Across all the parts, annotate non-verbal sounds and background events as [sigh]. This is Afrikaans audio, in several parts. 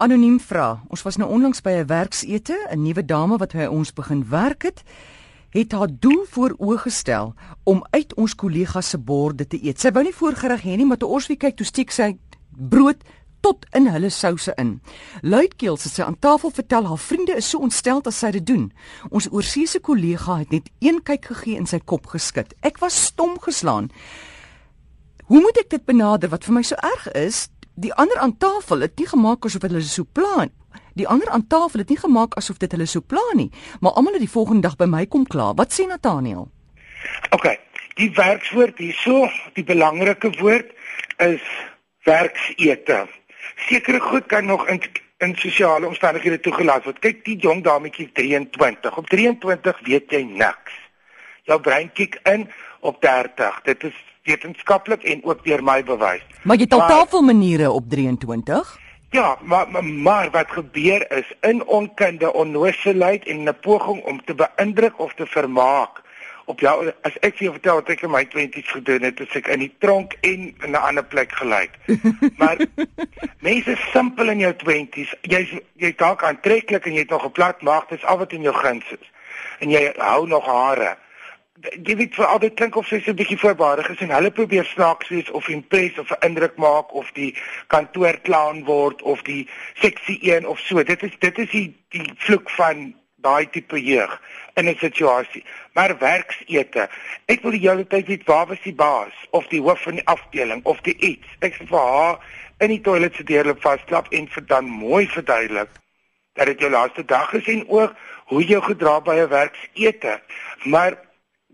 Anoniem vra. Ons was nou onlangs by 'n werksete, 'n nuwe dame wat by ons begin werk het, het haar doel voor oorgestel om uit ons kollegas se borde te eet. Sy wou nie voorgereg hê nie, maar toe ons weer kyk, toe steek sy brood tot in hulle souse in. Luidkeels het sy aan tafel vertel haar vriende is so ontstel as sy dit doen. Ons oorseese kollega het net een kyk gegee en sy kop geskud. Ek was stom geslaan. Hoe moet ek dit benader wat vir my so erg is? Die ander aan tafel het nie gemaak asof hulle so plan. Die ander aan tafel het nie gemaak asof dit hulle so plan nie, maar almal het die volgende dag by my kom kla. Wat sê Nathaniel? OK, die werkswoord hierso, die belangrike woord is werksete. Sekere goed kan nog in in sosiale omstandighede toegelaat word. Kyk, die jong dametjie 23. Op 23 weet jy niks. Jou brein kyk in op 30. Dit is wetenskaplik en ook deur my bewys. Maar jy het al tafelmaniere op 23? Ja, maar, maar maar wat gebeur is in onkunde, onnoosheid en 'n poging om te beïndruk of te vermaak op jou as ek vir jou vertel wat ek in my 20's gedoen het, het ek in die tronk en in 'n ander plek gelyk. [laughs] maar mense simpel in jou 20's, jy's jy dalk aantreklik en jy het nog 'n plat maag, dis al wat in jou guns is. En jy hou nog hare jy weet vir altyd klink of sy so 'n bietjie voorbarig is en hulle probeer snaaks wees of impress of 'n indruk maak of die kantoor klaan word of die seksie 1 of so. Dit is dit is die die vloek van daai tipe jeug in 'n situasie. Maar werksete. Ek wil die hele tyd weet waar was die baas of die hoof van die afdeling of die iets. Ek sê vir haar in die toilet se deurloop vasklap en vir dan mooi verduidelik dat dit jou laaste dag is en ook hoe jy gedra by 'n werksete. Maar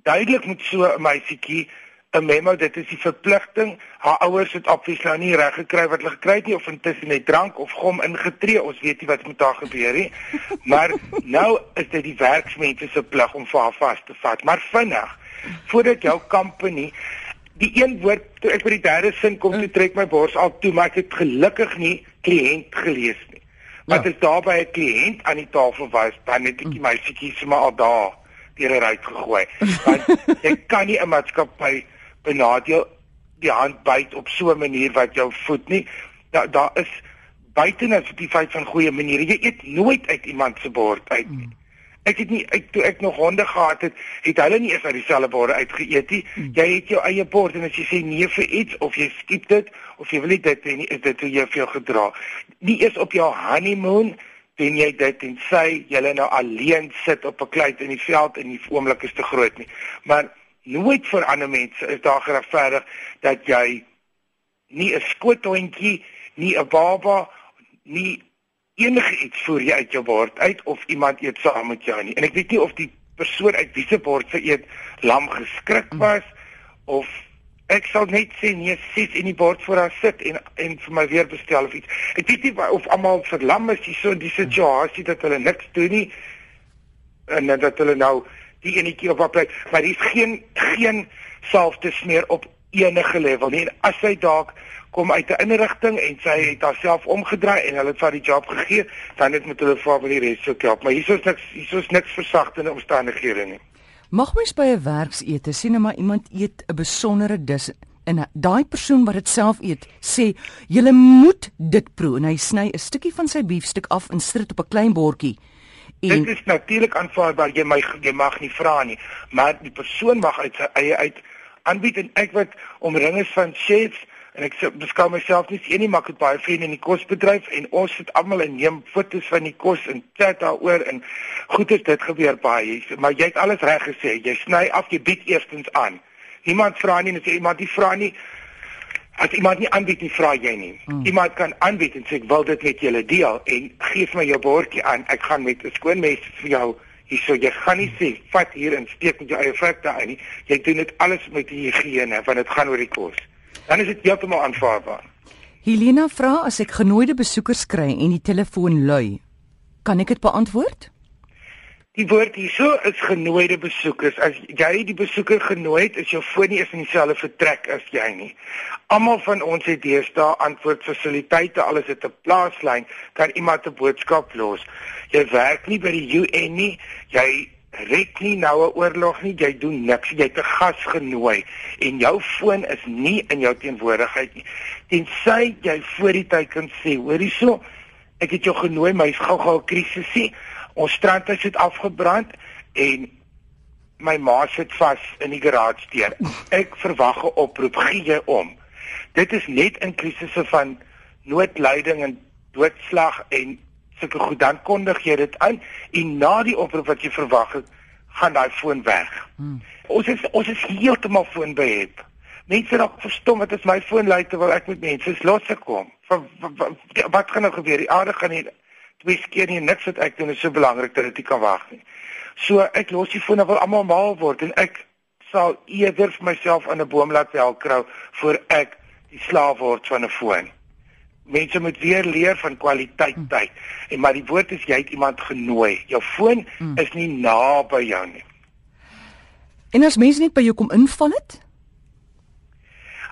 duidelik met so 'n meisietjie 'n memo dit is die verpligting. Haar ouers het obviously nou nie reg gekry wat hulle gekry het nie of intussen net drank of gom ingetree. Ons weet nie wat met haar gebeur nie. [laughs] Maar nou is dit die werksmense se plig om vir haar vas te vat. Maar vinnig voordat jou company die een woord toe ek by die derde sin kom toe trek my bors al toe maar ek het gelukkig nie kliënt gelees nie. Wat ja. is daar by 'n kliënt aan die tafel was dan net ek die meisietjie sommer al daar deur 'n ruit gegooi. Want [laughs] jy kan nie 'n maatskappy benadeel die hand byt op so 'n manier wat jou voet nie. Daar daar is buitenas die feit van goeie maniere. Jy eet nooit uit iemand se bord uit nie. Ek het nie ek toe ek nog honde gehad het, het hulle nie eens uit dieselfde bord uitgeëet nie. Jy het jou eie bord en as jy sê nee vir iets of jy skiep dit of jy wil nie dit hê nie, is dit hoe jy vir jou gedra. Nie eens op jou honeymoon doen jy dit en sê julle nou alleen sit op 'n kleit in die veld en die oomblik is te groot nie. Maar nooit vir ander mense is daar geregverdig dat jy nie 'n skoothondjie, nie 'n baba, nie enige iets voor jy uit jou bord uit of iemand eet saam met jou nie. En ek weet nie of die persoon uit wie se bord se eet lam geskrik was of Ek sal net sê nee, sit in die bord voor haar sit en en vir my weer bestel of iets. Ek weet nie of almal verlam is hier so in die situasie dat hulle niks doen nie en dat hulle nou die enetjie op plek, maar dis geen geen self te smeer op enige level nie. En as sy dalk kom uit 'n inrigting en sy het haarself omgedraai en hulle het vir die job gegee, dan het met hulle vir die res ook help. Maar hier is niks hier is niks versagtende omstandighede nie. Mag mens by 'n werksete sien nou maar iemand eet 'n besondere dis en daai persoon wat dit self eet sê jy moet dit proe en hy sny 'n stukkie van sy beefstuk af en sit dit op 'n klein bordjie. En dit is natuurlik aanvaarbaar jy my jy mag nie vra nie, maar die persoon mag uit sy eie uit aanbied en ek wat omring is van chefs en ek beskou myself nie een nie maar ek het baie vriende in die kosbedryf en ons sit almal en neem fotos van die kos en chat daaroor en goed is dit gebeur baie. Maar jy het alles reg gesê. Jy sny af jy bied eerstens aan. Niemand vra nie en as iemand nie vra nie as iemand nie aanbied nie vra jy nie. Hmm. iemand kan aanbied en sê ek wil dit met julle deel en gee my jou bordjie aan. Ek gaan met 'n skoon mes vir jou hierso. Jy gaan nie sê vat hier en steek met jou eie daar in nie. Jy doen dit alles met die higiëne want dit gaan oor die kos dan is dit heeltemal aanvaarbaar. Helena vra as ek genooide besoekers kry en die telefoon lui, kan ek dit beantwoord? Die woord hierso is genooide besoekers. As jy die besoeker genooi het, is jou foon nie eens in dieselfde vertrek as jy nie. Almal van ons het deesdae antwoordfasiliteite, alles het 'n plaaslyn, kan iemand 'n boodskap los. Jy werk nie by die UN nie. Jy red nie nou 'n oorlog nie, jy doen niks, jy het 'n gas genooi en jou foon is nie in jou teenwoordigheid nie. Tensy jy voor die tyd kan sê, hoor hierso, Ek het jou genooi, my is gou-gou 'n krisisie. Ons strandhuis het afgebrand en my ma sit vas in die garage deur. Ek verwag 'n oproep, gee jy om. Dit is net in krisisse van noodlyding en doodslag en sulke goed dan kondig jy dit aan en na die oproep wat jy verwag het, gaan daai foon weg. Hmm. Ons is ons is heeltemal foon behep. Mense raak verstom wat is my foon lui terwyl ek met mense los kom. Wat, wat, wat gaan nou gebeur? Die aarde gaan nie twee keer nie niks wat ek doen is so belangrik dat dit nie kan wag nie. So ek los die foon wil almal mal word en ek sal eerder vir myself aan 'n boom laat velkrou voor ek die slaaf word van 'n foon. Mense moet weer leer van kwaliteit mm. tyd. En maar die woord is jy het iemand genooi. Jou foon mm. is nie naby jou nie. En as mense net by jou kom inval het?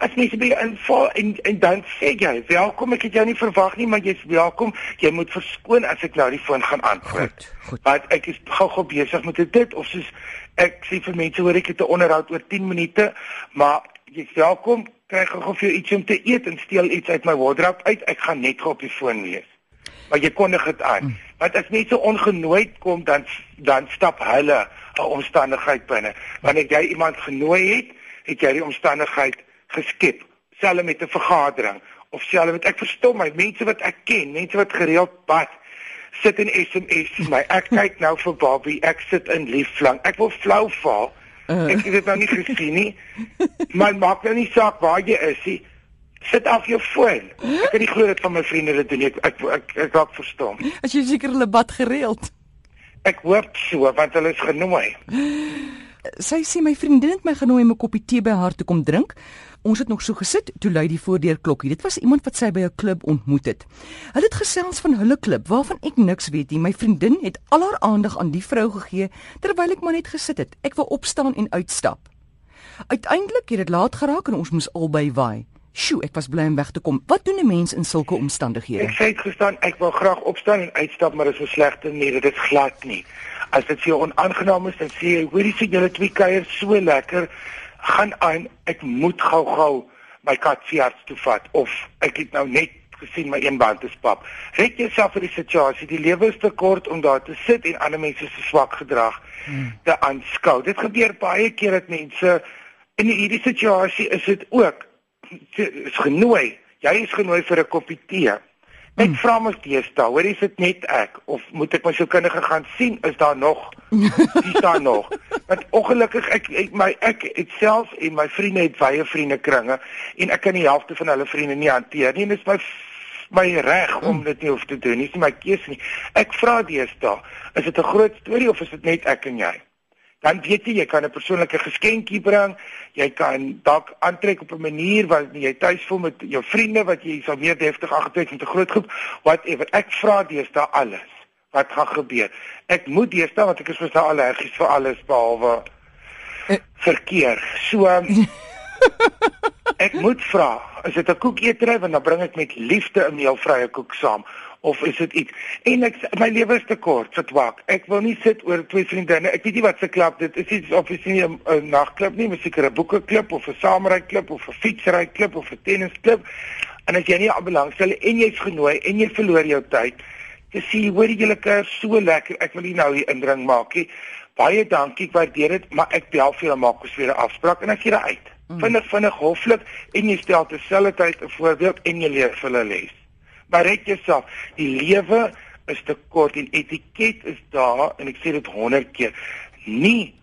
as mense by inval en en dan sê jy welkom ek het jou nie verwag nie maar jy's welkom jy moet verskoon as ek nou die foon gaan antwoord want ek is gou-gou besig met dit of soos ek sê vir mense hoor ek het 'n onderhoud oor 10 minute maar jy's welkom kry gou-gou vir jou iets om te eet en steel iets uit my wardrobe uit. Ek gaan net gou op die foon wees. Maar jy kondig dit aan. Hmm. want as mense ongenooi kom dan dan stap hulle 'n omstandigheid binne. Wanneer jy iemand genooi het het jy die omstandigheid geskep. Selfs met 'n vergadering. Of selfs met ek verstom my mense wat ek ken mense wat gereeld pad sit in SMS [laughs] my ek kyk nou vir Bobby ek sit in lieflang ek wil flou val uh. ek het dit nou nie gesien nie. Maar maak nou nie saak waar jy is nie. Sit af jou foon. Ek het nie glo dit van my vriende dit doen. Ek ek ek, ek raak verstom. As jy seker hulle bad gereeld. Ek hoop so want hulle is genooi sy sê my vriendin het my genooi om 'n koppie tee by haar te kom drink. Ons het nog so gesit toe lui die voordeur klokkie. Dit was iemand wat sy by 'n klub ontmoet het. Hulle het gesels van hulle klub waarvan ek niks weet nie. My vriendin het al haar aandag aan die vrou gegee terwyl ek maar net gesit het. Ek wou opstaan en uitstap. Uiteindelik het dit laat geraak en ons moes albei waai. Sjoe, ek was bly om weg te kom. Wat doen 'n mens in sulke omstandighede? Ek sê dit gestaan, ek wou graag opstaan en uitstap, maar dit is so slegte nie, dit is glad nie. As dit vir jou onaangenaam is, dan sê jy, hoorie sê julle twee kuier so lekker, gaan aan, ek moet gou-gou my kat fiets toe vat of ek het nou net gesien my een band is pap. Red jouself vir die situasie. Die lewe is te kort om daar te sit en ander mense se swak gedrag hmm. te aanskou. Dit gebeur baie keer dat mense in hierdie situasie is dit ook is genooi. Jy is genooi vir 'n koppie tee. Ek mm. vra mos deesdae, hoor is dit net ek of moet ek my sielkundige gaan sien is daar nog [laughs] is daar nog? Want ongelukkig ek, ek my ek het self en my vriende het baie vriende kringe en ek kan die helfte van hulle vriende nie hanteer nie. Dit is my my reg om mm. dit nie hoef te doen nie. Dis nie my keuse nie. Ek vra deesdae, is dit 'n groot storie of is dit net ek en jy? Dan weet jy jy kan 'n persoonlike geskenkie bring. Jy kan dalk aantrek op 'n manier wat jy tuis voel met jou vriende wat jy sal meer deftig aangetrek met 'n groot groep. Whatever. Ek vra deesdae alles. Wat gaan gebeur? Ek moet deesdae want ek is mos nou allergies vir alles behalwe eh. verkeer. So um, [laughs] ek moet vra, is dit 'n koeketery want dan bring ek met liefde 'n meelvrye koek saam of is dit iets? En ek my lewe is te kort vir twak. Ek wil nie sit oor twee vriendinne. Ek weet nie wat se klub dit is. Of is nie 'n nagklub nie miskien 'n boekeklub of 'n saamry klub of 'n fietsry klub of 'n tennisklub en as jy nie belangstel en jy's genooi en jy verloor jou tyd te sien hoor jy julle kuier so lekker. Ek wil nie nou hier indring maak nie baie dankie ek waardeer dit maar ek bel vir julle maak ons weer 'n afspraak en ek gee dit uit. Mm. vinnig vinnig hoflik en jy stel terselfdertyd 'n voorbeeld en jy leer vir hulle les Red jouself. Die lewe is te kort en etiket is daar en ek sê dit 100 keer. Nie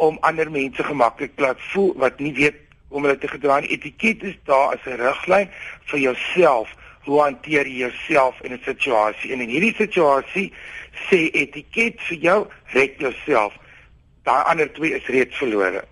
om ander mense gemaklik laat voel wat nie weet hoe om hulle te gedra nie. Etiket is daar as 'n riglyn vir jouself. Hoe hanteer jy jouself in 'n situasie? En in hierdie situasie sê etiket vir jou red jouself. Daai ander twee is reeds verlore.